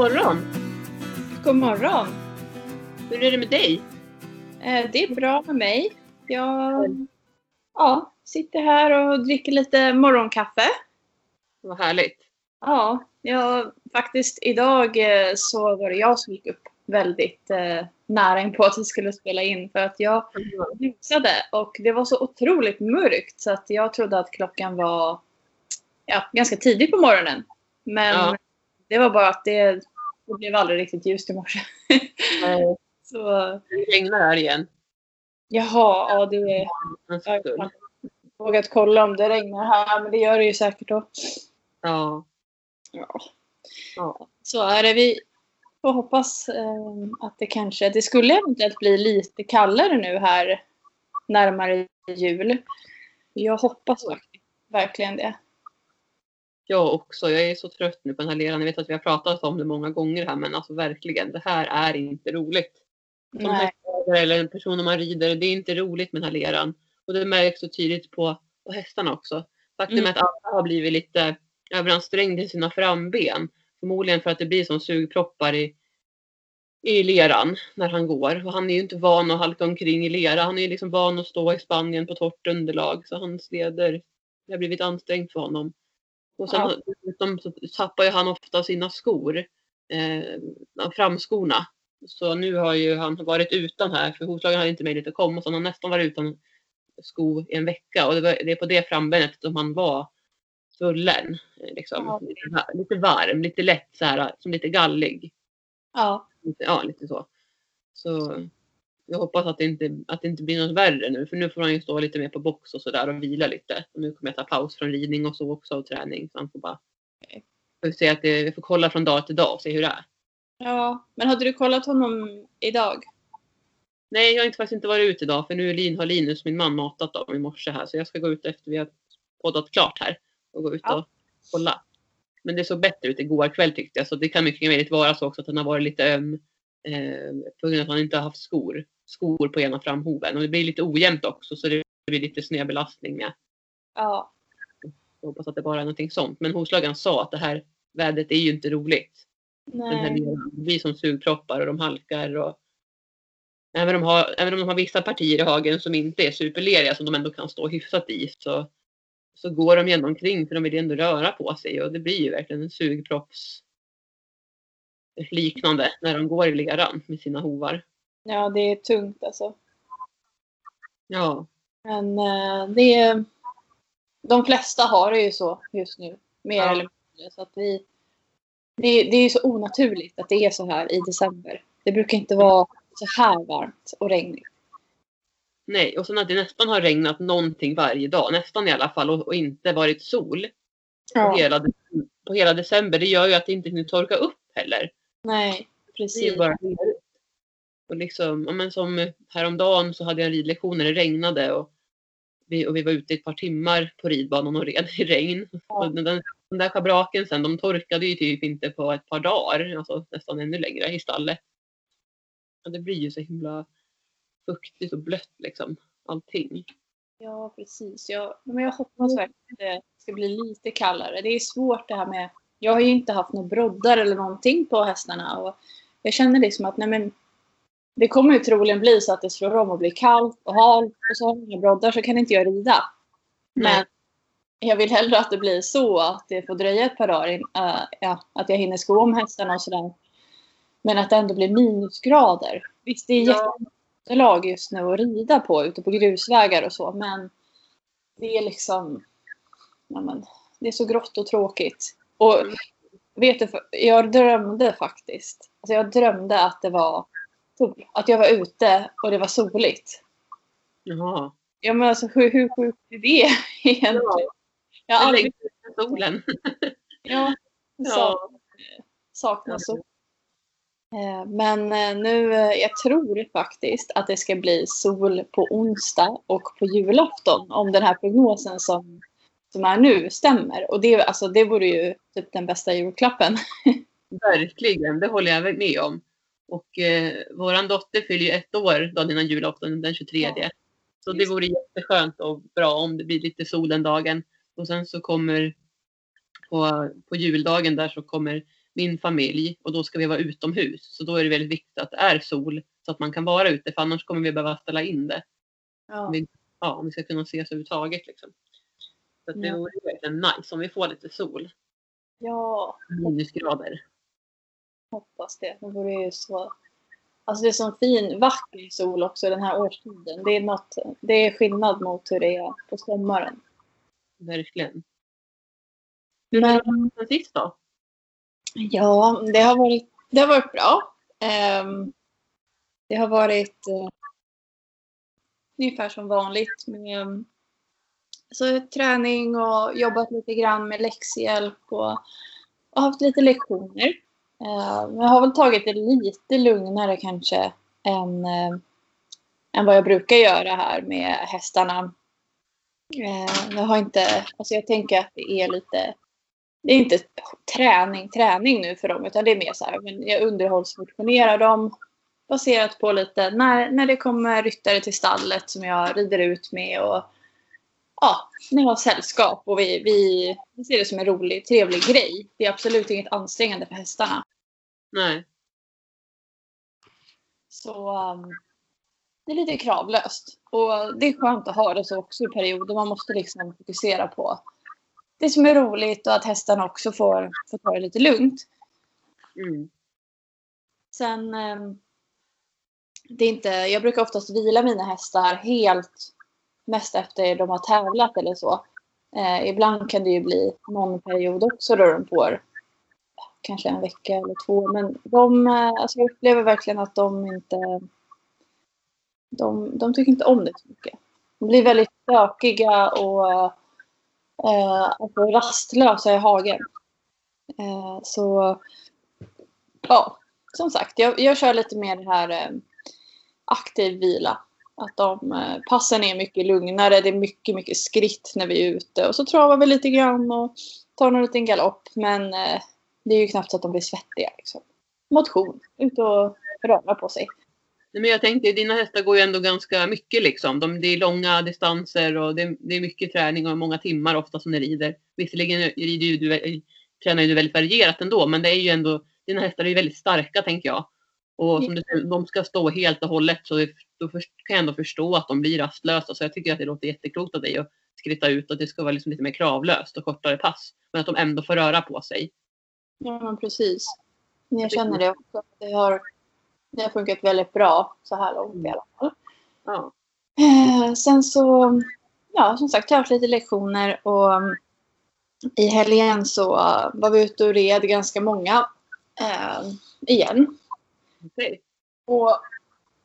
God morgon! God morgon! Hur är det med dig? Eh, Det är bra med mig. Jag ja, sitter här och dricker lite morgonkaffe. Vad härligt. Ja, jag, faktiskt idag eh, så var det jag som gick upp väldigt eh, nära in på att vi skulle spela in för att jag busade och det var så otroligt mörkt så att jag trodde att klockan var ja, ganska tidigt på morgonen. Men Ja. Det var bara att det, det blev aldrig riktigt ljust i morse. Så Det regnar här igen. jaha, ja det är Jag har vågat kolla om det regnar här, men det gör det ju säkert då. Ja. Ja. ja. Så är det. Vi får hoppas eh, att det kanske... Det skulle eventuellt bli lite kallare nu här närmare jul. Jag hoppas verkligen det. Jag också. Jag är så trött nu på den här leran. Jag vet att vi har pratat om det många gånger här men alltså verkligen. Det här är inte roligt. Som hästägare eller en person man rider. Det är inte roligt med den här leran. Och det märks så tydligt på, på hästarna också. Faktum Mm. är att alla har blivit lite överansträngda i sina framben. Förmodligen för att det blir som sugproppar i, i leran när han går. Och han är ju inte van att halka omkring i lera. Han är ju liksom van att stå i Spanien på torrt underlag. Så hans leder det har blivit ansträngt för honom. Och sen Ja. dessutom så tappar ju han ofta sina skor. Eh, framskorna. Så nu har ju han varit utan här för Hovslagen hade inte möjlighet att komma så han har nästan varit utan sko i en vecka och det, var, det är på det frambenet som han var svullen. eh, Liksom. Ja. Lite, va- lite varm, lite lätt så här, som lite gallig. Ja. Ja, lite så. Så jag hoppas att det, inte, att det inte blir något värre nu för nu får han ju stå lite mer på box och sådär och vila lite. Och nu kommer jag ta paus från ridning och så också och träning. Så han får bara får se att det, vi får kolla från dag till dag och se hur det är. ja. Men hade du kollat honom idag? Nej, jag har inte, faktiskt inte varit ute idag för nu Lin, har Linus, min man, matat dem i morse här så jag ska gå ut efter vi har poddat klart här och gå ut Ja. och kolla. Men det såg bättre ut igår kväll tyckte jag så det kan mycket möjligt vara så också att den har varit lite öm eh, på grund av att han inte har haft skor, skor på ena framhoven och det blir lite ojämnt också så det blir lite snedbelastning med. Ja. Jag hoppas att det bara är någonting sånt. Men hovslagaren sa att det här vädret är ju inte roligt. Den här Nej. leran. Det blir som sugproppar och de halkar. Och... Även, om de har, även om de har vissa partier i hagen som inte är superleriga som de ändå kan stå hyfsat i så, så går de ändå omkring för de vill ju ändå röra på sig och det blir ju verkligen en sugpropps liknande när de går i leran med sina hovar. Ja, det är tungt alltså. Ja, Men eh, det är, de flesta har det ju så just nu. Mer Ja. eller mindre. Så att vi, det, det är ju så onaturligt att det är så här i december. Det brukar inte vara så här varmt och regnigt. nej. Och sen att det nästan har regnat någonting varje dag, nästan i alla fall, och, och inte varit sol på, hela, på hela december. Det gör ju att det inte hinner torka upp heller. Nej, Det är precis. bara lerigt. Och liksom, ja, men som häromdagen så hade jag en ridlektion när det regnade och vi, och vi var ute i ett par timmar på ridbanan och red i regn. Ja. Och den, den, där schabraken sen, de torkade ju typ inte på ett par dagar, alltså nästan ännu längre i stallet. Och det blir ju så himla fuktigt och blött liksom, allting. Ja, precis. Jag, men jag hoppas verkligen att det ska bli lite kallare. Det är svårt det här med... Jag har ju inte haft några broddar eller någonting på hästarna. Och jag känner liksom att nej men, det kommer ju troligen bli så att det slår om och blir kallt och halt och så har jag inga broddar så kan inte jag rida. Men Nej. jag vill hellre att det blir så att det får dröja ett par dagar. In, äh, ja, att jag hinner sko om hästarna och sådär. Men att det ändå blir minusgrader. Visst, det är Ja. jättelag just nu att rida på ute på grusvägar och så. Men det är liksom... Ja, men, det är så grått och tråkigt. Och vet du, jag drömde faktiskt. Alltså jag drömde att det var. Att jag var ute och det var soligt. Jaha. Ja men alltså hur, hur sjukt är det egentligen? Jag har aldrig... solen. Ja, Ja. sak, saknar sol. Eh, Men eh, nu, eh, jag tror faktiskt att det ska bli sol på onsdag och på julafton om den här prognosen som, som är nu stämmer. Och det, alltså, det vore ju typ den bästa julklappen. Verkligen, det håller jag med om. Och eh, våran dotter fyller ju ett år dagen innan julafton, den 23. Ja. Så det vore jätteskönt och bra om det blir lite sol den dagen. Och sen så kommer på, på juldagen där så kommer min familj och då ska vi vara utomhus. Så då är det väldigt viktigt att det är sol så att man kan vara ute för annars kommer vi behöva ställa in det. Ja. Vi- Ja, om vi ska kunna ses överhuvudtaget. Liksom. Så att det Ja. vore verkligen nice om vi får lite sol. ja, Minusgrader. Hoppas det. Det vore ju så... Alltså det är sån fin, vacker sol också den här årstiden. Det är, något, det är skillnad mot hur det är på sommaren. Verkligen. Hur har det varit sist då? ja, det har varit, det har varit bra. Ehm, det har varit eh, ungefär som vanligt med så träning och jobbat lite grann med läxhjälp och, och haft lite lektioner. Men jag har väl tagit det lite lugnare kanske än, ehm, än vad jag brukar göra här med hästarna. Ehm, jag har inte, alltså jag tänker att det är lite, det är inte träning, träning nu för dem utan det är mer så här, men jag underhållsmotionerar dem baserat på lite när, när det kommer ryttare till stallet som jag rider ut med och ja, när jag har sällskap och vi, vi, vi ser det som en rolig, trevlig grej. Det är absolut inget ansträngande för hästarna. Nej. Så um, det är lite kravlöst. Och det är skönt att ha det så också i perioder. Man måste liksom fokusera på det som är roligt och att hästarna också får, får ta det lite lugnt. Mm. Sen, um, det är inte, jag brukar oftast vila mina hästar helt mest efter de har tävlat eller så. Eh, ibland kan det ju bli någon period också då de får kanske en vecka eller två. Men de, eh, alltså jag upplever verkligen att de inte... De, de tycker inte om det så mycket. De blir väldigt stökiga och eh, alltså rastlösa i hagen. Eh, så ja, som sagt, jag, jag kör lite mer det här eh, aktiv vila. Att de, eh, passen är mycket lugnare, det är mycket, mycket skritt när vi är ute. Och så travar vi lite grann och tar någon liten galopp. Men eh, det är ju knappt så att de blir svettiga. Liksom. Motion, ut och röra på sig. Nej, men jag tänkte, dina hästar går ju ändå ganska mycket liksom. De, det är långa distanser och det, det är mycket träning och många timmar ofta som ni rider. Visserligen rider ju du, tränar ju du väldigt varierat ändå, men det är ju ändå, dina hästar är ju väldigt starka tänker jag. Och som du säger, de ska stå helt och hållet så det, då kan jag ändå förstå att de blir rastlösa. Så jag tycker att det låter jätteklokt av dig att skritta ut att det ska vara liksom lite mer kravlöst och kortare pass. Men att de ändå får röra på sig. Ja, men precis. Jag känner det också. Det har, det har funkat väldigt bra så här långt i alla fall. Ja. Eh, sen så, ja som sagt, jag har haft lite lektioner och mm, i helgen så var vi ute och red ganska många eh, igen. Okej. Och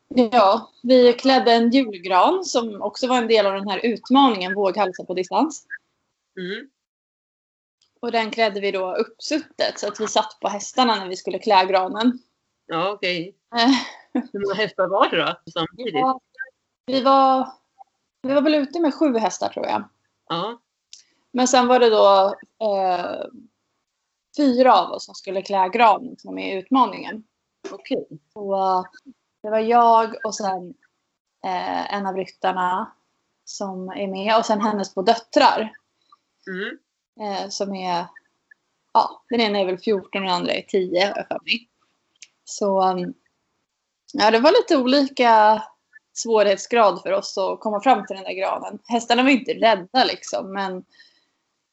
ja, vi klädde en julgran som också var en del av den här utmaningen Våghalsa på distans. Mm. Och den klädde vi då uppsuttet så att vi satt på hästarna när vi skulle klä granen. Ja, okej. Eh, Hur många hästar var det då samtidigt? ja, vi, var, vi var väl ute med sju hästar tror jag. Ja. Men sen var det då eh, fyra av oss som skulle klä granen som är utmaningen. Okej. Så, eh, det var jag och sen eh, en av ryttarna som är med och sen hennes två döttrar. Mm. Eh, som är, ja, den ena är väl 14 och den andra är 10 har jag för mig. Så mm, ja, det var lite olika svårighetsgrad för oss att komma fram till den där granen. Hästarna var inte rädda liksom, men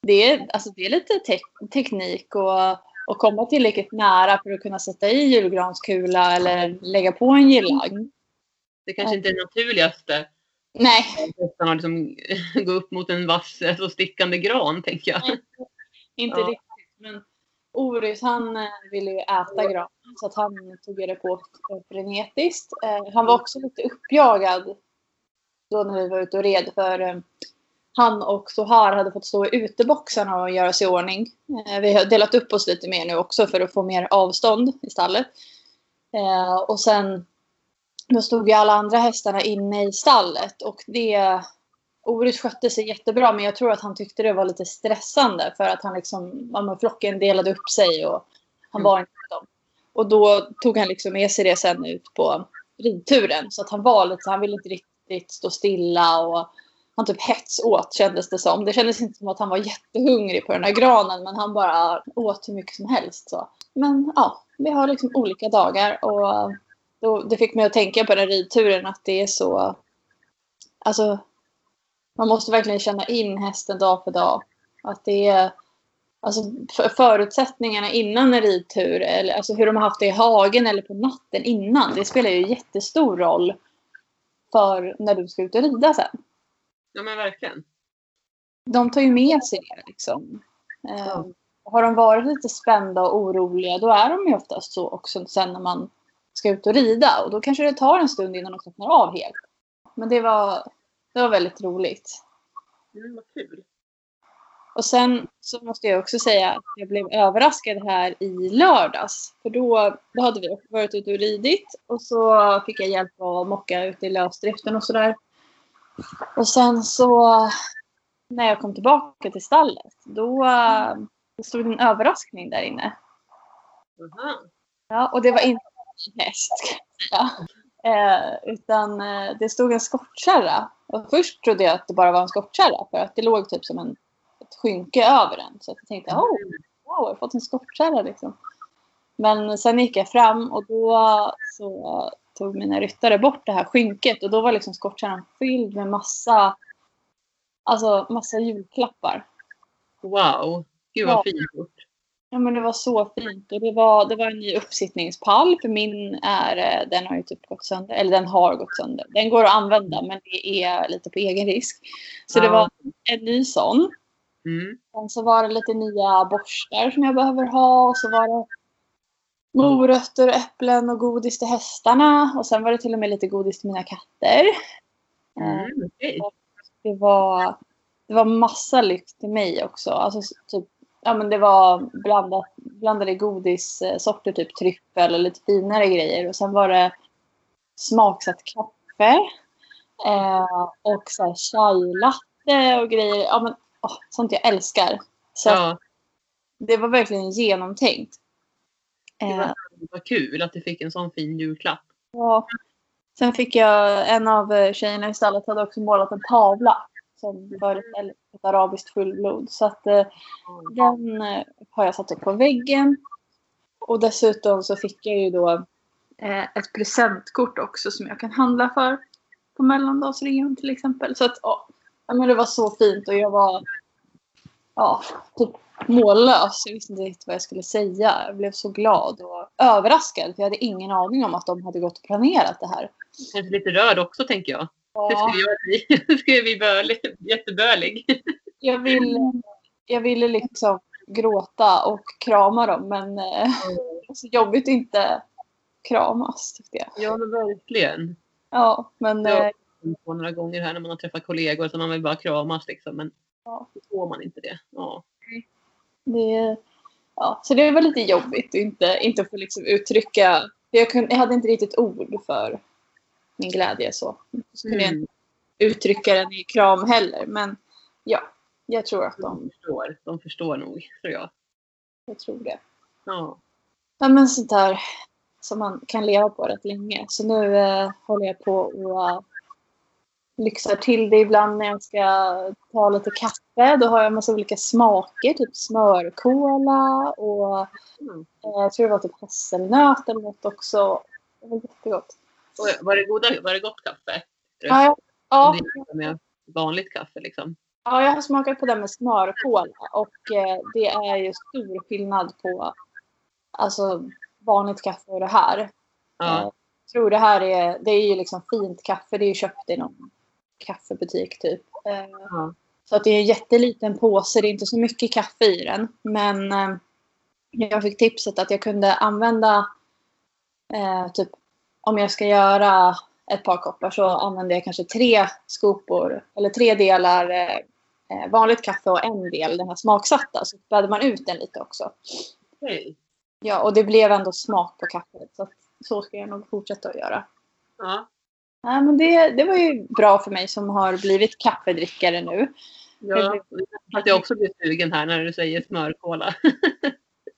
det är, alltså, det är lite te teknik och, och komma tillräckligt nära för att kunna sätta i julgranskula eller lägga på en girlang. Det kanske inte är det naturligaste. Nej, Hästarna liksom gå upp mot en vass och stickande gran, tänker jag. inte Ja. riktigt. Men Oris han eh, ville ju äta granen så att han tog det på frenetiskt. Eh, han var också lite uppjagad då när vi var ute och red för eh, han och Sohar hade fått stå i uteboxarna och göra sig i ordning. Vi har delat upp oss lite mer nu också för att få mer avstånd i stallet. Och sen då stod ju alla andra hästarna inne i stallet och det Oris skötte sig jättebra men jag tror att han tyckte det var lite stressande för att han liksom, ja, flocken delade upp sig och han Mm. var inte med dem. Och då tog han liksom med sig det sen ut på ridturen så att han var lite, han ville inte riktigt stå stilla och han typ hetsåt kändes det som. Det kändes inte som att han var jättehungrig på den här granen men han bara åt hur mycket som helst. Så. Men ja, vi har liksom olika dagar och det fick mig att tänka på den ridturen att det är så... Alltså, man måste verkligen känna in hästen dag för dag. Att det är alltså, för, förutsättningarna innan en ridtur, eller alltså hur de har haft det i hagen eller på natten innan, det spelar ju jättestor roll för när du ska ut och rida sen. Ja men verkligen. De tar ju med sig det liksom. Eh, har de varit lite spända och oroliga då är de ju oftast så också sen när man ska ut och rida. Och då kanske det tar en stund innan de slappnar av helt. Men det var, det var väldigt roligt. Mm, vad kul. Och sen så måste jag också säga att jag blev överraskad här i lördags. För då, då hade vi varit ute och ridit och så fick jag hjälp att mocka ute i lösdriften och sådär. Och sen så när jag kom tillbaka till stallet då det stod en överraskning där inne. Aha. Ja, och det var inte häst säga. Eh, utan eh, det stod en skottkärra. Och först trodde jag att det bara var en skottkärra för att det låg typ som en, ett skynke över den. Så jag tänkte, oh, wow, jag har fått en skottkärra liksom. Men sen gick jag fram och då så tog mina ryttare bort det här skynket och då var liksom skottkärran fylld med massa, alltså massa julklappar. Wow, gud vad Ja. fint gjort. Ja men det var så fint och det var, det var en ny uppsittningspall för min är, den har ju typ gått sönder, eller den har gått sönder. Den går att använda men det är lite på egen risk. Så det Ja. var en ny sån. Mm. Sen så var det lite nya borstar som jag behöver ha och så var det morötter, äpplen och godis till hästarna och sen var det till och med lite godis till mina katter. Mm, det var, det var massa lyft till mig också. Alltså typ, ja men det var blandat, blandade godissorter, typ tryffel och lite finare grejer. Och sen var det smaksatt kaffe. Eh, och så här chai latte och grejer. Ja men åh, sånt jag älskar. Så Ja, det var verkligen genomtänkt. det Eh, var, vad kul att du fick en sån fin julklapp. Ja. Sen fick jag, en av eh, tjejerna i stallet hade också målat en tavla som föreställer ett arabiskt fullblod. Så att eh, den eh, har jag satt upp på väggen. Och dessutom så fick jag ju då eh, ett presentkort också som jag kan handla för på mellandagsreon till exempel. Så att ja, ja, men det var så fint och jag var ja, typ mållös. Jag visste inte riktigt vad jag skulle säga. Jag blev så glad och överraskad för jag hade ingen aning om att de hade gått och planerat det här. Kanske lite rörd också tänker jag. Ja, skulle jag bli. Det skulle bli bölig, jättebölig. jag, ville, jag ville liksom gråta och krama dem men eh, var så jobbigt att inte kramas tyckte jag. Ja, men verkligen. Ja, men Ja. eh, På några gånger här när man har träffat kollegor så man vill bara kramas liksom. Men Ja. då får man inte det. Ja. det, ja, så det var lite jobbigt att inte, inte få liksom uttrycka. Jag, kunde, jag hade inte riktigt ord för min glädje så. Så kunde jag Mm. inte uttrycka den i kram heller. Men ja, jag tror att de, De förstår. De förstår nog, tror jag. jag tror det. Ja. Ja, men sånt där som man kan leva på rätt länge. Så nu eh, håller jag på och eh, lyxar till det ibland när jag ska ta lite kaffe. Då har jag en massa olika smaker, typ smörkola och Mm. eh, jag tror det var typ hasselnöt eller något också. Det var jättegott. Var, det goda, var det gott kaffe? Ja, ja, Med vanligt kaffe liksom. ja, jag har smakat på det med smörkola och eh, det är ju stor skillnad på alltså, vanligt kaffe och det här. Ja. Jag tror det här är, det är ju liksom fint kaffe. Det är ju köpt i någon kaffebutik typ. Eh, Ja. Så att det är en jätteliten påse. Det är inte så mycket kaffe i den. Men eh, jag fick tipset att jag kunde använda eh, typ om jag ska göra ett par koppar så använder jag kanske tre skopor eller tre delar eh, eh, vanligt kaffe och en del den här smaksatta. Så späder man ut den lite också. Okej. Ja, och det blev ändå smak på kaffet. Så, så ska jag nog fortsätta att göra. Ja. Nej, men det, det var ju bra för mig som har blivit kaffedrickare nu. Ja, att jag också blir sugen här när du säger smörkola.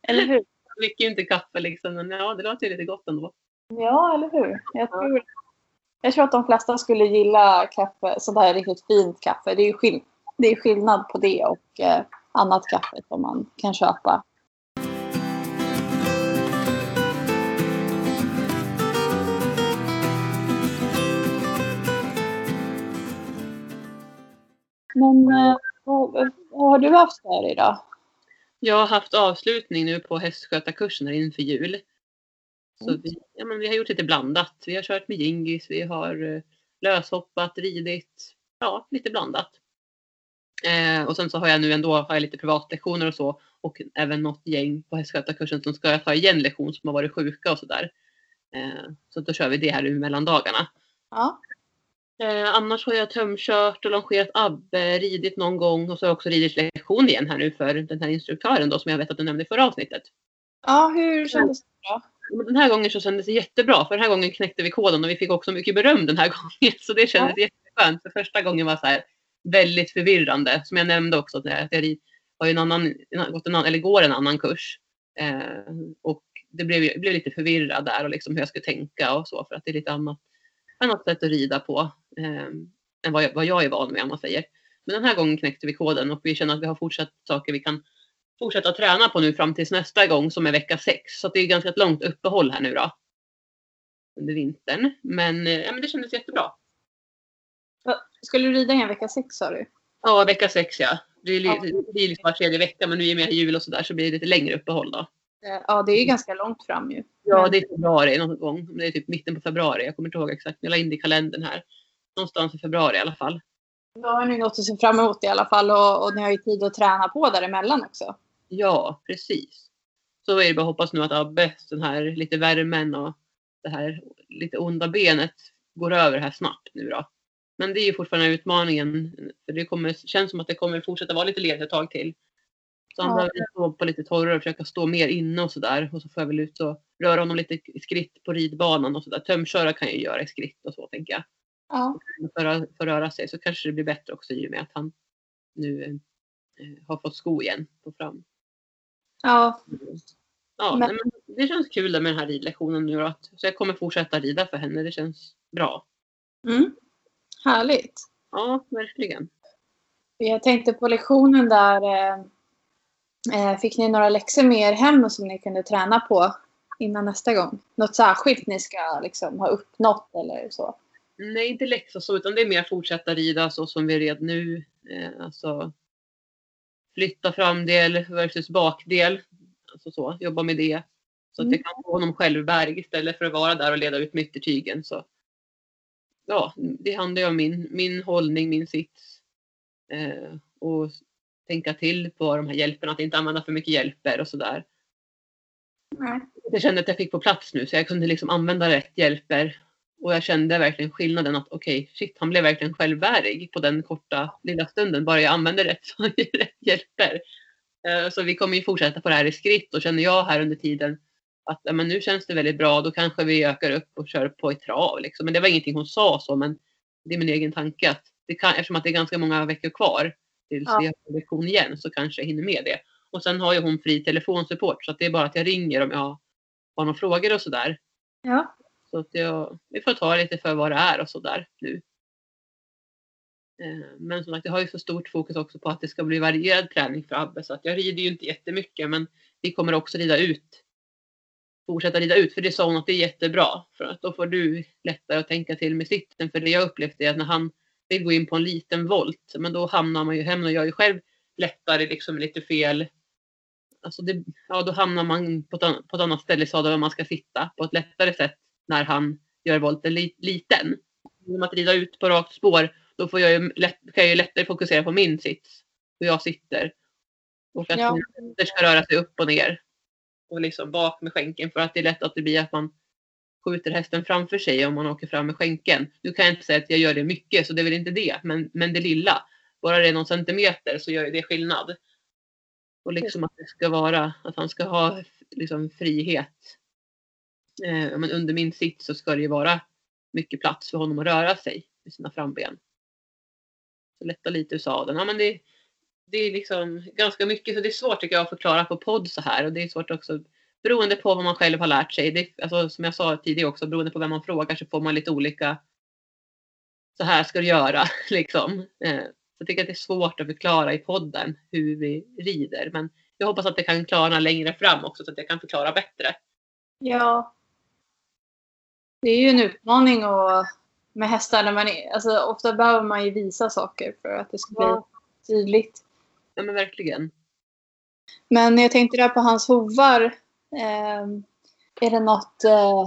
Eller hur? Jag dricker inte kaffe liksom, men ja, det låter ju lite gott ändå. Ja, eller hur? Jag tror, Jag tror att de flesta skulle gilla kaffe, sådär riktigt fint kaffe. Det är ju skill det är skillnad på det och eh, annat kaffe som man kan köpa. Men eh, vad, vad har du haft där idag? Jag har haft avslutning nu på hästskötarkursen inför jul. Så Mm. vi, ja, men vi har gjort lite blandat. Vi har kört med jingis, vi har eh, löshoppat, ridit. Ja, lite blandat. Eh, och sen så har jag nu ändå har jag lite privatlektioner och så. Och även något gäng på hästskötarkursen som ska ta igen lektion som har varit sjuka och sådär. Eh, så då kör vi det här nu mellan dagarna. Ja. Eh, annars har jag tömkört och longerat Abbe, ridit någon gång och så har jag också ridit lektion igen här nu för den här instruktören då som jag vet att du nämnde i förra avsnittet. Ja, hur kändes det då? Den här gången så kändes det jättebra för den här gången knäckte vi koden och vi fick också mycket beröm den här gången. Så det kändes jätteskönt. För första gången var så här väldigt förvirrande. Som jag nämnde också att jag har en annan, gått en eller går en annan kurs. Eh, och det blev, jag blev lite förvirrad där och liksom hur jag skulle tänka och så för att det är lite annat, annat sätt att rida på eh, än vad jag, vad jag är van med om man säger. Men den här gången knäckte vi koden och vi känner att vi har fortsatt saker vi kan fortsätta träna på nu fram tills nästa gång som är vecka sex. Så att det är ganska ett långt uppehåll här nu då. Under vintern. Men, eh, ja, men det kändes jättebra. Skulle du rida en vecka sex sa du? Ja, vecka sex ja. Det är, li- Ja. det blir liksom var tredje vecka men nu i och med jul och sådär så blir det lite längre uppehåll då. Ja, det är ju ganska långt fram ju. Ja, det är februari någon gång. Det är typ mitten på februari. Jag kommer inte ihåg exakt. Jag la in det i kalendern här. Någonstans i februari i alla fall. Då har ni något att se fram emot i alla fall och, och ni har ju tid att träna på däremellan också. Ja, precis. Så är det bara att hoppas nu att Abbe, den här lite värmen och det här lite onda benet går över här snabbt nu då. Men det är ju fortfarande utmaningen. För det kommer, känns som att det kommer fortsätta vara lite ledigt ett tag till. Så han Ja. behöver stå på lite torrare och försöka stå mer inne och sådär. Och så får jag väl ut och röra honom lite i skritt på ridbanan och sådär. Tömköra kan jag ju göra i skritt och så tänker jag. Ja. För att röra sig så kanske det blir bättre också i och med att han nu eh, har fått sko igen på fram. Ja. Ja, Men- men det känns kul med den här ridlektionen nu att- Så jag kommer fortsätta rida för henne. Det känns bra. Mm. Härligt. Ja, verkligen. Jag tänkte på lektionen där. Eh, eh, fick ni några läxor med er hem som ni kunde träna på innan nästa gång? Något särskilt ni ska liksom ha uppnått eller så? Nej, inte läxa så, utan det är mer fortsätta rida så som vi red nu. Eh, alltså flytta framdel versus bakdel. Alltså så, jobba med det. Så att Mm. jag kan få honom självbärg istället för att vara där och leda ut med yttertygen. Så. Ja, det handlar ju om min, min hållning, min sits. Eh, och tänka till på de här hjälperna, att inte använda för mycket hjälper och sådär. Nej. Jag kände att jag fick på plats nu så jag kunde liksom använda rätt hjälper. Och jag kände verkligen skillnaden att okej, shit, han blev verkligen självbärig på den korta lilla stunden. Bara jag använde rätt, rätt hjälper. Eh, Så vi kommer ju fortsätta på det här i skritt och känner jag här under tiden att ja, men nu känns det väldigt bra, då kanske vi ökar upp och kör på i trav. Liksom. Men det var ingenting hon sa så, men det är min egen tanke att det kan, eftersom att det är ganska många veckor kvar tills Ja. vi har lektion igen så kanske jag hinner med det. Och sen har ju hon fri telefonsupport så att det är bara att jag ringer om jag har några frågor och sådär. Ja. Att jag, vi får ta lite för vad det är och sådär nu. Eh, men som sagt, jag har ju så stort fokus också på att det ska bli varierad träning för Abbe. Så att jag rider ju inte jättemycket men vi kommer också rida ut. Fortsätta rida ut för det sa hon att det är jättebra. För att då får du lättare att tänka till med sitten. För det jag upplevt är att när han vill gå in på en liten volt. Men då hamnar man ju, hamnar jag ju själv lättare liksom lite fel. Alltså det, ja, då hamnar man på ett, på ett annat ställe i sadeln där man ska sitta på ett lättare sätt när han gör volten li, liten. Genom att rida ut på rakt spår då får jag ju lätt, kan jag ju lättare fokusera på min sits. Hur jag sitter. Och att Ja. mina ska röra sig upp och ner. Och liksom bak med skänken för att det är lätt att det blir att man skjuter hästen framför sig om man åker fram med skänken. Nu kan jag inte säga att jag gör det mycket så det är väl inte det. Men, men det lilla. Bara det är någon centimeter så gör ju det skillnad. Och liksom att det ska vara att han ska ha liksom frihet. Eh, men under min sits så ska det ju vara mycket plats för honom att röra sig med sina framben. Så lätta lite ur sadeln. Ja, men det, det är liksom ganska mycket så det är svårt tycker jag att förklara på podd så här och det är svårt också beroende på vad man själv har lärt sig. Det, alltså, som jag sa tidigare också, beroende på vem man frågar så får man lite olika så här ska du göra. Liksom. Eh, så jag tycker att det är svårt att förklara i podden hur vi rider. Men jag hoppas att det kan klara längre fram också så att jag kan förklara bättre. Ja. Det är ju en utmaning och med hästar när man är, alltså ofta behöver man ju visa saker för att det ska bli Ja. tydligt. Ja men verkligen. Men jag tänkte där på hans hovar. Eh, är det något... Eh,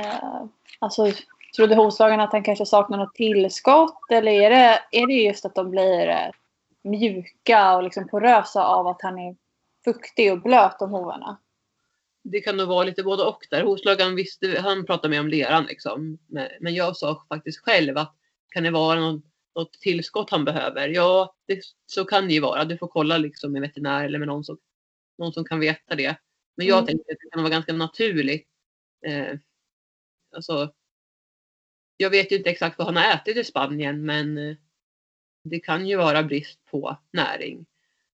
eh, alltså, trodde hovslagaren att han kanske saknar något tillskott? Eller är det, är det just att de blir eh, mjuka och liksom porösa av att han är fuktig och blöt om hovarna? Det kan nog vara lite både och där. Hovslagaren visste, han pratade med om leran liksom. Men, jag sa faktiskt själv att kan det vara något, något tillskott han behöver? Ja, det, så kan det ju vara. Du får kolla liksom med veterinär eller med någon som, någon som kan veta det. Men jag Mm. tänker att det kan vara ganska naturligt. Eh, alltså, jag vet ju inte exakt vad han har ätit i Spanien men eh, det kan ju vara brist på näring.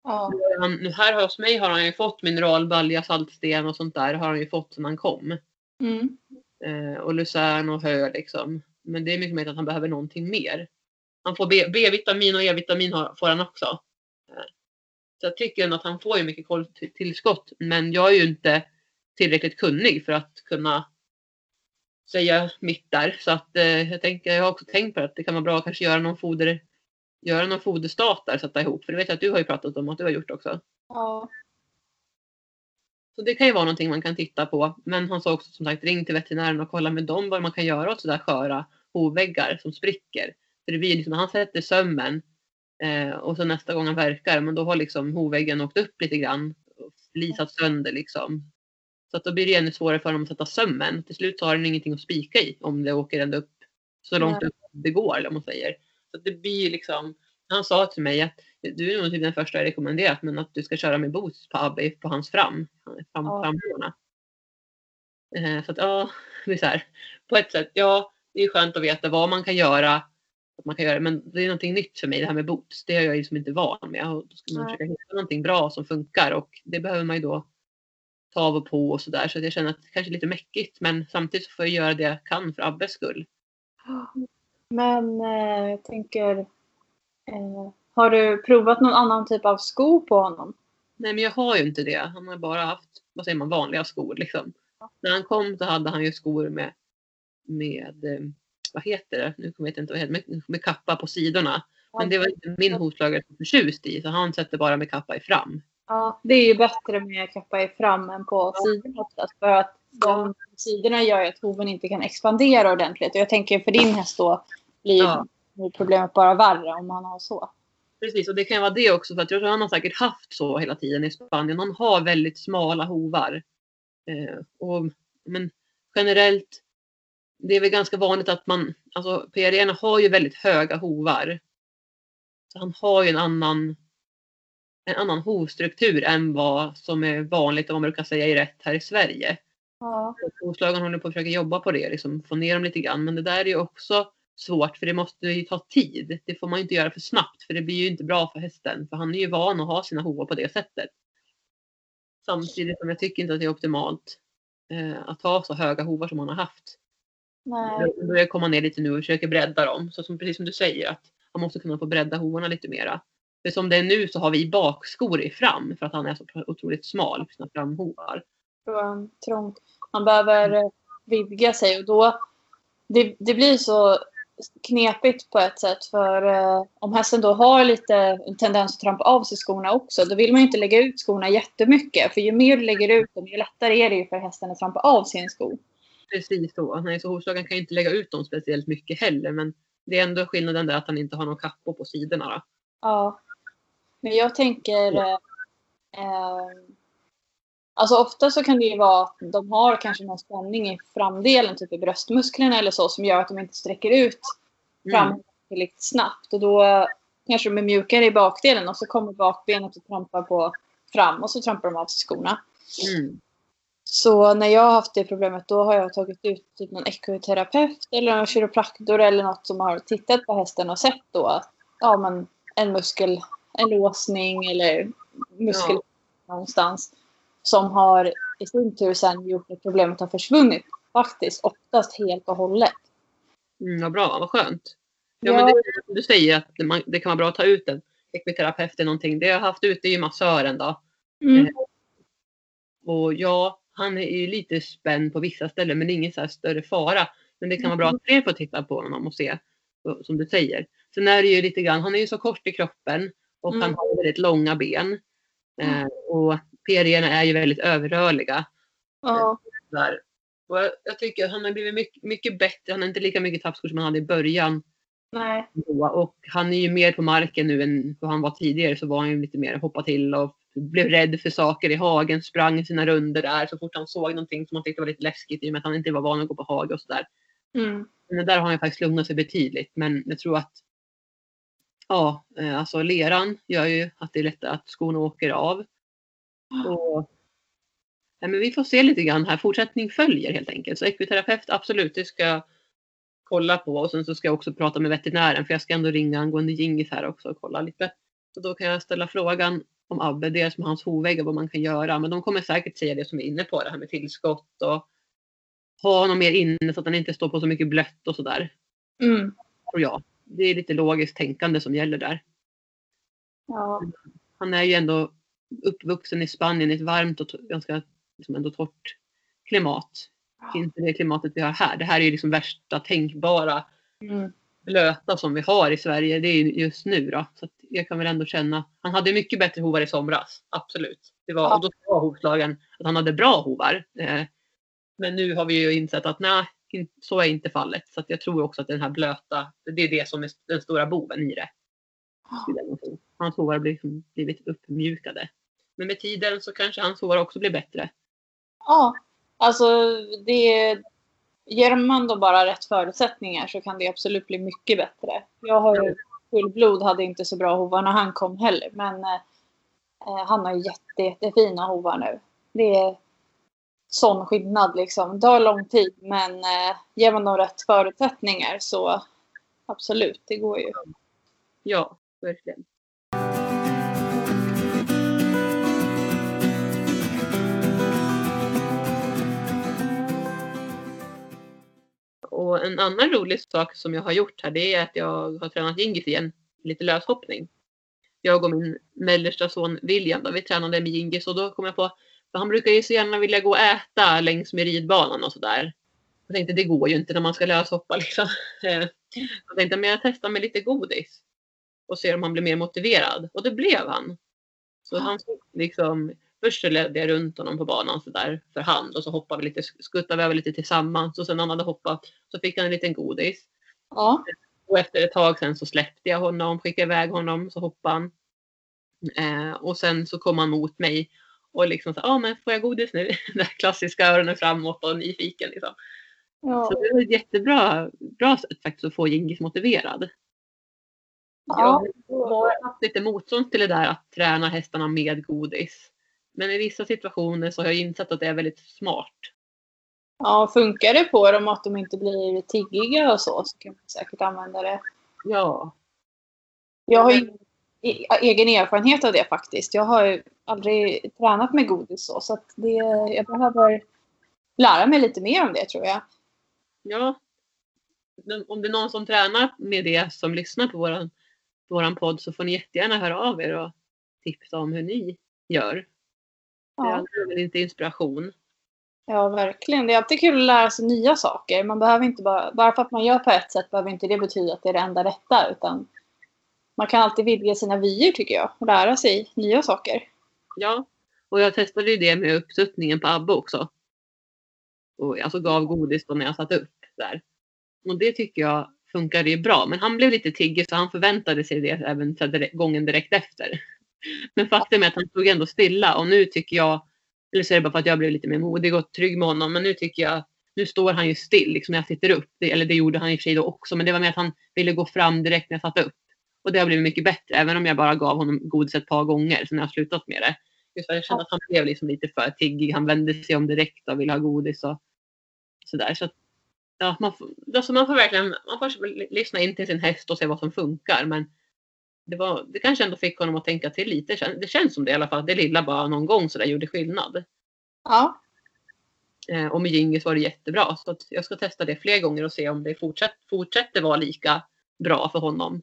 Ja. Han, nu här hos mig har han ju fått mineralbalja, saltsten och sånt där har han ju fått sedan han kom. Mm. Eh, och lucern och hö liksom. Men det är mycket möjligt att han behöver någonting mer. Han får B-vitamin och E-vitamin får han också. Eh, så jag tycker ändå att han får ju mycket koltillskott. Men jag är ju inte tillräckligt kunnig för att kunna säga mitt där. Så att eh, jag, tänker, jag har också tänkt på att det kan vara bra att kanske göra någon foder göra någon foderstat där, sätta ihop. För det vet jag att du har ju pratat om att du har gjort också. ja. Så det kan ju vara någonting man kan titta på. Men han sa också som sagt ring till veterinären och kolla med dem vad man kan göra åt sådär sköra hovväggar som spricker. För det blir liksom, han sätter sömmen eh, och så nästa gång han verkar, men då har liksom hovväggen åkt upp lite grann och flisat sönder liksom. Så att då blir det ännu svårare för honom att sätta sömmen. Till slut har den ingenting att spika i om det åker ända upp så långt upp det går, vad man säger. Så det blir liksom, han sa till mig att du är nog typ den första jag rekommenderat, men att du ska köra med boost på Abbe på hans fram, fram Ja. framhålorna. Eh, så att ja, det är så här. På ett sätt, ja, det är skönt att veta vad man kan göra. Att man kan göra men det är någonting nytt för mig det här med boots. Det är jag liksom inte van med. Och då ska man Nej. försöka hitta någonting bra som funkar och det behöver man ju då ta av och på och sådär. Så att jag känner att det kanske är lite mäckigt men samtidigt så får jag göra det jag kan för Abbes skull. Men eh, jag tänker... Eh, har du provat någon annan typ av sko på honom? Nej men jag har ju inte det. Han har bara haft, vad säger man, vanliga skor liksom. När han kom så hade han ju skor med, med eh, vad heter det? Nu vet jag inte vad heter. Med, med kappa på sidorna. Men det var inte min hovslagare som förtjust i så han sätter bara med kappa i fram. Ja, det är ju bättre med kappa i fram än på sidorna oftast. För att de sidorna gör ju att hoven inte kan expandera ordentligt. Och jag tänker för din häst då blir Ja. problemet bara värre om man har så. Precis och det kan vara det också för att jag tror han har säkert haft så hela tiden i Spanien. Han har väldigt smala hovar. Eh, och, men generellt, det är väl ganska vanligt att man, alltså PRN har ju väldigt höga hovar. Så han har ju en annan, en annan hovstruktur än vad som är vanligt, om man brukar säga i rätt här i Sverige. Ja. Håller på att försöka jobba på det, liksom, få ner dem lite grann. Men det där är ju också svårt för det måste ju ta tid. Det får man ju inte göra för snabbt för det blir ju inte bra för hästen. För han är ju van att ha sina hovar på det sättet. Samtidigt som jag tycker inte att det är optimalt eh, att ha så höga hovar som han har haft. Nej. Jag börjar komma ner lite nu och försöker bredda dem. Så som, precis som du säger att han måste kunna få bredda hovarna lite mera. För som det är nu så har vi bakskor i fram för att han är så otroligt smal på sina framhovar. En trångt. Man behöver eh, vidga sig och då det, det blir så knepigt på ett sätt för eh, om hästen då har lite en tendens att trampa av sig skorna också då vill man ju inte lägga ut skorna jättemycket för ju mer du lägger ut dem ju lättare är det ju för hästen att trampa av sin sko. Precis så. Nej, så hovslagen kan ju inte lägga ut dem speciellt mycket heller. Men det är ändå skillnaden där att han inte har någon kappa på sidorna. Då. Ja. Men jag tänker... Eh, eh, alltså ofta så kan det ju vara att de har kanske någon spänning i framdelen, typ i bröstmusklerna eller så, som gör att de inte sträcker ut fram Mm. tillräckligt snabbt. Och då kanske de är mjukare i bakdelen och så kommer bakbenet och trampar på fram och så trampar de av sig skorna. Mm. Så när jag har haft det problemet då har jag tagit ut typ någon ekoterapeut eller en kiropraktor eller något som har tittat på hästen och sett då att ja, men en muskel, en låsning eller muskel Ja. någonstans som har i sin tur sen gjort att problemet har försvunnit faktiskt oftast helt och hållet. Mm, vad bra, vad skönt. Ja, Ja. men det är som du säger att man, det kan vara bra att ta ut en ekviterapeut eller någonting. Det jag har haft ute är ju massören då. Mm. Och ja, han är ju lite spänd på vissa ställen men det är ingen så här större fara. Men det kan vara bra att fler får titta på honom och se, som du säger. Sen är det ju lite grann, han är ju så kort i kroppen och han Mm. har väldigt långa ben. Eh, och PREna är ju väldigt överrörliga. Ja. Och jag, jag tycker att han har blivit mycket, mycket bättre. Han har inte lika mycket tappskott som han hade i början. Nej. Och han är ju mer på marken nu än vad han var tidigare. Så var han ju lite mer hoppa till och blev rädd för saker i hagen. Sprang sina runder där så fort han såg någonting som han tyckte var lite läskigt i och med att han inte var van att gå på hage och sådär. Mm. Men där har han faktiskt lugnat sig betydligt. Men jag tror att ja, eh, alltså leran gör ju att det är lättare att skorna åker av. Och, ja, men vi får se lite grann här. Fortsättning följer helt enkelt. Så ekviterapeut, absolut, det ska jag kolla på. Och sen så ska jag också prata med veterinären för jag ska ändå ringa angående Gingis här också och kolla lite. Så då kan jag ställa frågan om Abbe, dels med hans hovväggar, vad man kan göra. Men de kommer säkert säga det som vi är inne på, det här med tillskott och ha honom mer inne så att han inte står på så mycket blött och sådär. Mm. Tror jag. Det är lite logiskt tänkande som gäller där. Ja. Han är ju ändå uppvuxen i Spanien i ett varmt och ganska liksom ändå torrt klimat. Inte det klimatet vi har här. Det här är ju liksom värsta tänkbara Mm. blöta som vi har i Sverige. Det är ju just nu då. Så jag kan väl ändå känna. Han hade mycket bättre hovar i somras. Absolut. Det var, Ja. och då sa hovslagaren att han hade bra hovar. Eh, men nu har vi ju insett att nej, så är inte fallet. Så att jag tror också att den här blöta, det är det som är den stora boven i det. Hans hovar har blivit uppmjukade. Men med tiden så kanske hans hovar också blir bättre. Ja, alltså det... Ger man då bara rätt förutsättningar så kan det absolut bli mycket bättre. Jag har ju fullblod hade inte så bra hovar när han kom heller. Men eh, han har ju jätte, jättefina hovar nu. Det är sån skillnad liksom. Det tar lång tid men eh, ger man dem rätt förutsättningar så absolut, det går ju. Ja, verkligen. Och en annan rolig sak som jag har gjort här det är att jag har tränat Gingis igen. Lite löshoppning. Jag och min mellersta son William då, vi tränade med Gingis och då kom jag på för han brukar ju så gärna vilja gå och äta längs med ridbanan och sådär. Jag tänkte det går ju inte när man ska löshoppa liksom. Eh, jag tänkte men jag testar med lite godis och ser om han blir mer motiverad. Och det blev han. Så han liksom, först så ledde jag runt honom på banan så där för hand och så hoppade vi lite, skuttade vi över lite tillsammans och sen när han hade hoppat så fick han en liten godis. Ja, Och efter ett tag sen så släppte jag honom, skickade iväg honom så hoppade han. Eh, och sen så kom han mot mig och liksom så ja ah, men får jag godis nu? Här klassiska öronen framåt och nyfiken liksom. Så ja, det var ett jättebra bra sätt faktiskt att få Gingis motiverad. ja. Jag har haft lite motstånd till det där att träna hästarna med godis. Men i vissa situationer så har jag insett att det är väldigt smart. ja, funkar det på dem att de inte blir tiggiga och så så kan man säkert använda det. Ja, Jag har ju e- egen erfarenhet av det faktiskt. Jag har aldrig tränat med godis så, så det, jag behöver lära mig lite mer om det tror jag. ja. Om det är någon som tränar med det som lyssnar på våran, våran podd så får ni jättegärna höra av er och tipsa om hur ni gör. Ja, Det är lite inspiration. ja, verkligen. Det är alltid kul att lära sig nya saker. Man behöver inte bara, bara för att man gör på ett sätt behöver inte det betyda att det är det enda rätta. Utan man kan alltid vidga sina vyer tycker jag och lära sig nya saker. Ja, och jag testade ju det med uppsuttningen på Abbe också. Och alltså gav godis då när jag satt upp där. Och det tycker jag funkade ju bra. Men han blev lite tiggig så han förväntade sig det även gången direkt efter. Men faktum är att han stod ändå stilla och nu tycker jag, eller så är det bara för att jag blev lite mer modig och trygg med honom, men nu tycker jag, nu står han ju still liksom när jag sitter upp. Det, eller det gjorde han i och för sig då också, men det var mer att han ville gå fram direkt när jag satt upp. Och det har blivit mycket bättre, även om jag bara gav honom godis ett par gånger sen jag har slutat med det. Just för jag kände att han blev liksom lite för tiggig. Han vände sig om direkt och ville ha godis och sådär. Så att, ja, man, får, alltså man får verkligen man får lyssna in till sin häst och se vad som funkar. Men det, var, det kanske ändå fick honom att tänka till lite. Det känns som det i alla fall. Det lilla bara någon gång så där gjorde skillnad. Ja, Eh, och med Gingis var det jättebra. Så jag ska testa det fler gånger och se om det fortsätt, fortsätter vara lika bra för honom.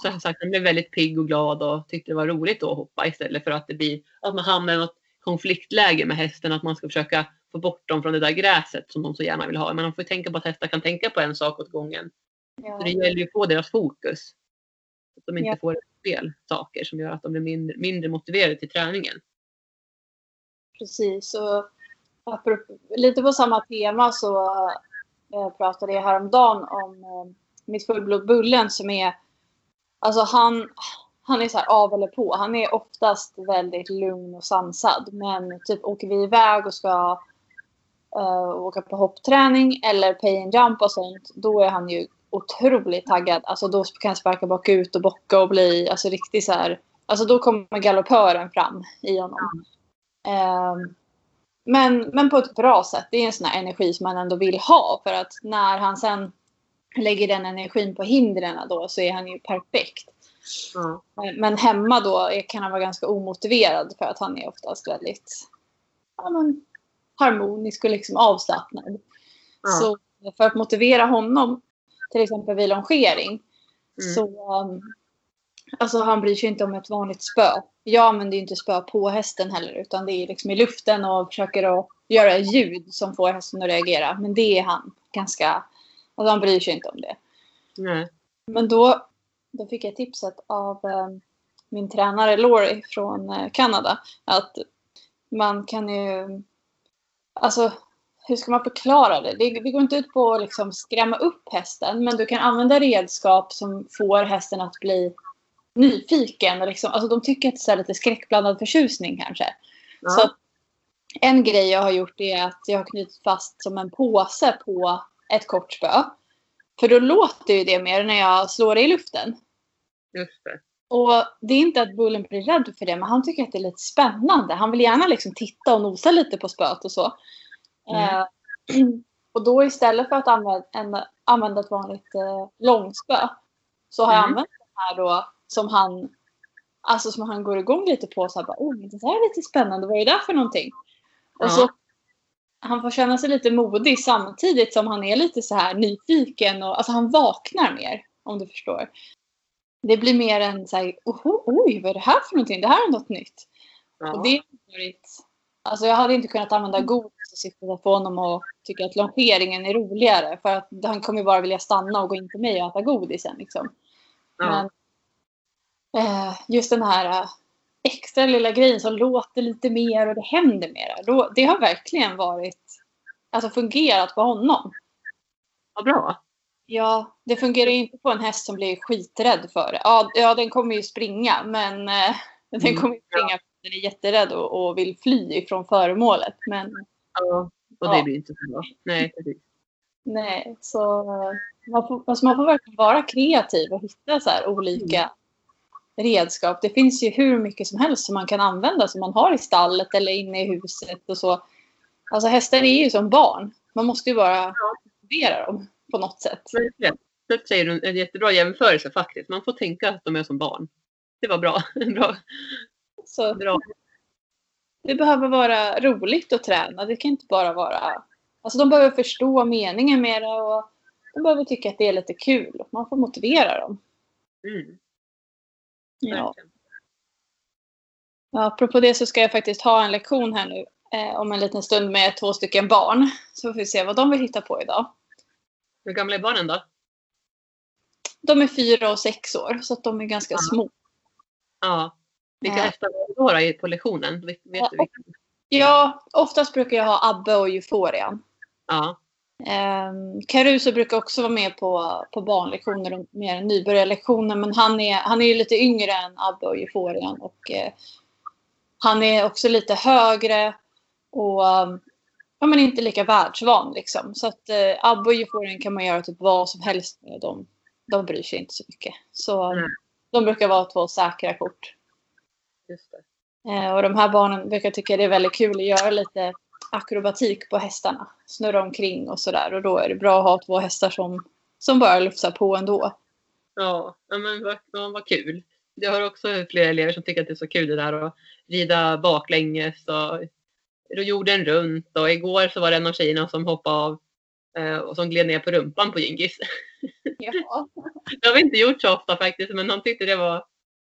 Så jag sagt han blev väldigt pigg och glad och tyckte det var roligt att hoppa istället för att det blir att man hamnar i något konfliktläge med hästen. Att man ska försöka få bort dem från det där gräset som de så gärna vill ha. Men man får tänka på att hästar kan tänka på en sak åt gången. Ja. Så det gäller ju att få deras fokus. Att de inte Ja. får fel saker som gör att de blir mindre, mindre motiverade till träningen. Precis. Och lite på samma tema så eh, pratade jag häromdagen om eh, mitt fullblod Bullen som är... Alltså han, han är så här av eller på. Han är oftast väldigt lugn och sansad. Men typ åker vi iväg och ska eh, åka på hoppträning eller pay and jump och sånt. Då är han ju otroligt taggad. Alltså då kan jag sparka bakut och bocka och bli alltså riktigt så här. Alltså då kommer galoppören fram i honom. Ehm, men, men på ett bra sätt. Det är en sån här energi som man ändå vill ha. För att när han sen lägger den energin på hindren då så är han ju perfekt. Ja. Men, hemma då kan han vara ganska omotiverad för att han är oftast väldigt ja, men, harmonisk och liksom avslappnad. Ja. Så för att motivera honom, till exempel vid longering, Mm. så um, alltså han bryr sig inte om ett vanligt spö. Jag använder ju inte spö på hästen heller utan det är liksom i luften och försöker att göra ljud som får hästen att reagera. Men det är han ganska, alltså han bryr sig inte om det. Nej. Men då, då fick jag tipset av eh, min tränare Laurie från eh, Kanada att man kan ju... Alltså, hur ska man förklara det? Det, det går inte ut på att liksom skrämma upp hästen, men du kan använda redskap som får hästen att bli nyfiken. Och liksom, alltså, de tycker att det är lite skräckblandad förtjusning kanske. Ja. Så en grej jag har gjort är att jag har knutit fast som en påse på ett kort spö. För då låter ju det mer när jag slår det i luften. Just det. Och det är inte att Bullen blir rädd för det, men han tycker att det är lite spännande. Han vill gärna liksom titta och nosa lite på spöet och så. Mm. Eh, och då istället för att använda, en, använda ett vanligt eh, långspö så har jag Mm. använt den här då som han Alltså som han går igång lite på. Så här, bara, oh, det där är lite spännande. Vad är det där för någonting? Och så han får känna sig lite modig samtidigt som han är lite så här nyfiken. Och, alltså han vaknar mer. Om du förstår. Det blir mer en så här, oj vad är det här för någonting? Det här är något nytt. Ja. Och det har varit, alltså jag hade inte kunnat använda godis i syfte att få honom att tycka att longeringen är roligare. För att han kommer ju bara vilja stanna och gå in till mig och äta godisen. Liksom. Ja. Men eh, just den här eh, extra lilla grejen som låter lite mer och det händer mer. Då, det har verkligen varit, alltså fungerat på honom. Vad bra. Ja, det fungerar ju inte på en häst som blir skiträdd för det. Ja, ja den kommer ju springa, men eh, den Mm, kommer ju springa den är jätterädd och, och vill fly ifrån föremålet. Men Ja. Och Ja. det blir inte så bra. Nej, precis. nej, så eh, man får, alltså man får verkligen vara kreativ och hitta så olika redskap. Det finns ju hur mycket som helst som man kan använda som man har i stallet eller inne i huset och så. Alltså hästar är ju som barn. Man måste ju bara motivera dem på något sätt. Verkligen. Det säger en jättebra jämförelse faktiskt. Man får tänka att de är som barn. Det var bra. bra. Så bra. det behöver vara roligt att träna. Det kan inte bara vara... Alltså de behöver förstå meningen med det och de behöver tycka att det är lite kul. Man får motivera dem. Mm, Ja. Ja, apropå det så ska jag faktiskt ha en lektion här nu eh, om en liten stund med två stycken barn. Så får vi se vad de vill hitta på idag. Hur gamla är barnen då? De är fyra och sex år så de är ganska Ja. små. Ja. Vilka Ja. hästar var det då på lektionen? Vet, Ja. du vilka? Ja, oftast brukar jag ha Abbe och Euforian. Ja. Um, Caruso brukar också vara med på, på barnlektioner och mer nybörjarlektioner. Men han är, han är ju lite yngre än Abbe och Euforian. Och, eh, han är också lite högre och ja, men inte lika världsvan. Liksom. Så att eh, Abbe och Euforian kan man göra typ vad som helst med. De, de bryr sig inte så mycket. Så Nej. de brukar vara två säkra kort. Just det. Eh, och de här barnen brukar tycka det är väldigt kul att göra lite akrobatik på hästarna. Snurra omkring och sådär. Och då är det bra att ha två hästar som, som bara lufsar på ändå. Ja, men vad, vad kul. Jag har också flera elever som tycker att det är så kul det där att rida baklänges och jorden runt och igår så var det en av tjejerna som hoppade av eh, och som gled ner på rumpan på Gingis. Ja. Det har vi inte gjort så ofta faktiskt men han tyckte det var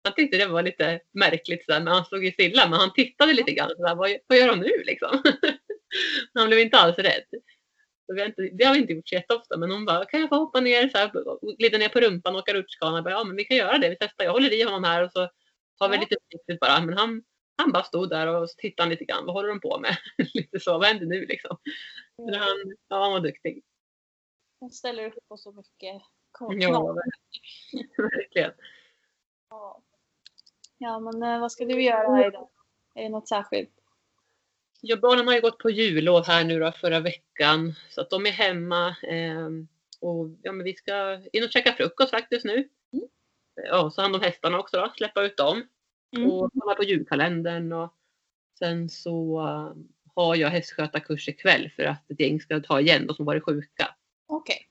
han tyckte det var lite märkligt sådär, men han stod ju stilla. Men han tittade lite grann. Sådär, vad, vad gör han nu liksom? han blev inte alls rädd. Så vi har inte, det har vi inte gjort så jätteofta. Men hon bara, kan jag få hoppa ner, så här, glida ner på rumpan och åka rutschkana? Ja, men vi kan göra det. Vi testar. Jag håller i honom här och så har vi Ja. lite försiktigt bara. Men han, han bara stod där och så tittade lite grann. Vad håller de på med? lite så, vad händer nu liksom? Men han, ja, han var duktig. Hon ställer upp på så mycket Ja, verkligen. Ja. Ja, men eh, vad ska du göra här idag? Är det något särskilt? Ja, barnen har ju gått på jullov här nu då förra veckan. Så att de är hemma. ehm, och ja, men vi ska in och käka frukost faktiskt nu. Mm. Ja, så hand om hästarna också då. Släppa ut dem. Mm. Och kolla på julkalendern. Och sen så eh, har jag hästskötarkurs ikväll för att ett gäng ska ta igen de som varit sjuka. Okej.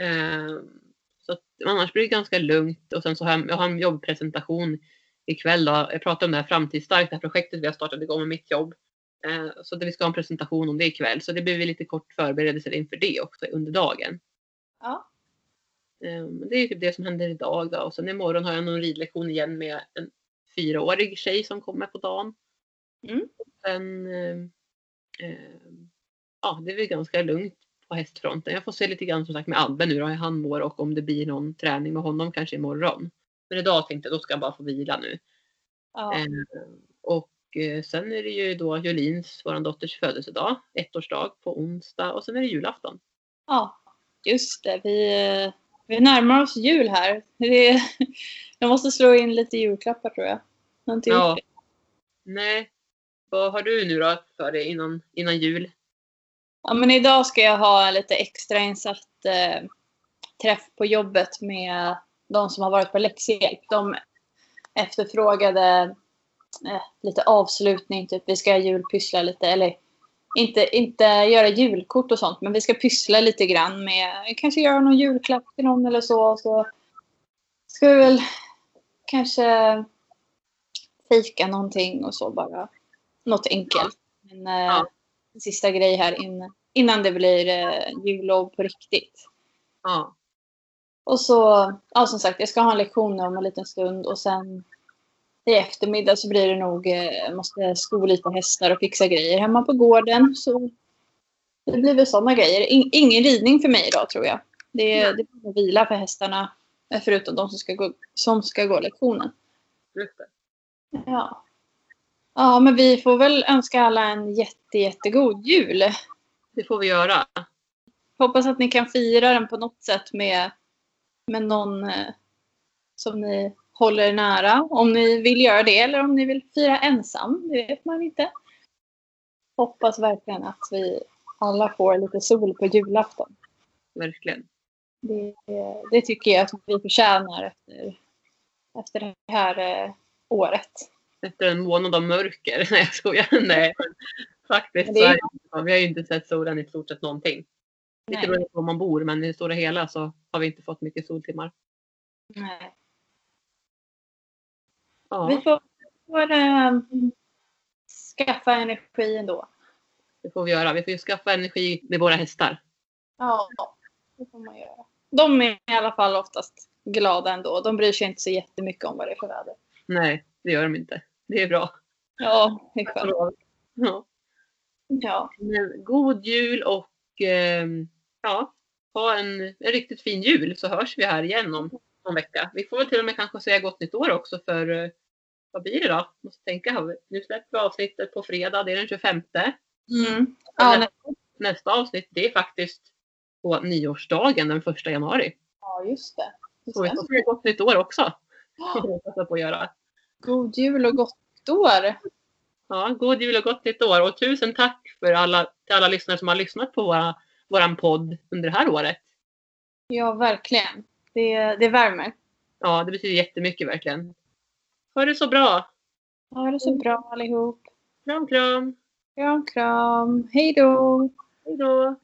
Ehm, så att, annars blir det ganska lugnt. Och sen så har jag, jag har en jobbpresentation ikväll. Då. Jag pratade om det här Framtidsstarkt, det här projektet vi har startat igång med mitt jobb. Eh, så det, vi ska ha en presentation om det ikväll. Så det blir lite kort förberedelser inför det också under dagen. Ja. Eh, men det är typ det som händer idag. Då. Och sen imorgon har jag någon ridlektion igen med en fyraårig tjej som kommer på dagen. Mm. Sen, eh, ja, det är väl ganska lugnt på hästfronten. Jag får se lite grann som sagt med Abbe nu då, hur han mår och om det blir någon träning med honom kanske imorgon. Men idag tänkte jag då ska jag bara få vila nu. Ja. Eh, och eh, sen är det ju då Jolins, vår dotters födelsedag, ettårsdag på onsdag och sen är det julafton. ja. Just det. Vi, eh, vi närmar oss jul här. Det jag måste slå in lite julklappar tror jag. Gjort Ja. Nej, vad har du nu då för dig innan, innan jul? Ja, men idag ska jag ha lite extra insatt eh, träff på jobbet med de som har varit på läxhjälp. De efterfrågade eh, lite avslutning, typ vi ska julpyssla lite, eller inte, inte göra julkort och sånt, men vi ska pyssla lite grann med, kanske göra någon julklapp till någon eller så. Så ska vi väl kanske fika någonting och så bara. Något enkelt. Men, eh, Ja. sista grej här innan, innan det blir eh, jullov på riktigt. Ja, Och så, ja som sagt, jag ska ha en lektion om en liten stund och sen i eftermiddag så blir det nog, eh, måste sko lite hästar och fixa grejer hemma på gården. Så det blir väl sådana grejer. In, ingen ridning för mig idag tror jag. Det, är- det blir vila för hästarna, eh, förutom de som ska gå, som ska gå lektionen. Ja. ja, men vi får väl önska alla en jätte, jättegod jul. Det får vi göra. Hoppas att ni kan fira den på något sätt med, med någon eh, som ni håller nära. Om ni vill göra det eller om ni vill fira ensam. Det vet man inte. Hoppas verkligen att vi alla får lite sol på julafton. Verkligen. Det, det tycker jag att vi förtjänar efter, efter det här eh, året. Efter en månad av mörker. Nej jag skojar. Nej. Faktiskt det är-. Vi har ju inte sett solen i stort sett någonting. Lite beroende på var man bor men i det stora hela så har vi inte fått mycket soltimmar. Nej. Ja, Vi får, får eh, skaffa energi ändå. det får vi göra. Vi får ju skaffa energi med våra hästar. Ja, det får man göra. De är i alla fall oftast glada ändå. De bryr sig inte så jättemycket om vad det är för väder. Nej, det gör de inte. Det är bra. Ja, det är skönt. Ja. Ja, God jul och ehm, ja, ha en, en riktigt fin jul så hörs vi här igen om någon vecka. Vi får väl till och med kanske säga gott nytt år också för eh, vad blir det då? Måste tänka. Nu släpper vi avsnittet på fredag, det är den 25. mm. ja, nej. Nästa avsnitt det är faktiskt på nyårsdagen den 1 januari. ja just det. Så vi Just får säga gott nytt år också. Jag på att göra. God jul och gott år. Ja, god jul och gott nytt år och tusen tack för alla, till alla lyssnare som har lyssnat på våra, våran podd under det här året. Ja, verkligen. Det, det värmer. Ja, det betyder jättemycket verkligen. Ha det så bra! Ha det så bra allihop. Kram, kram! Kram, kram. Hej då. Hej då!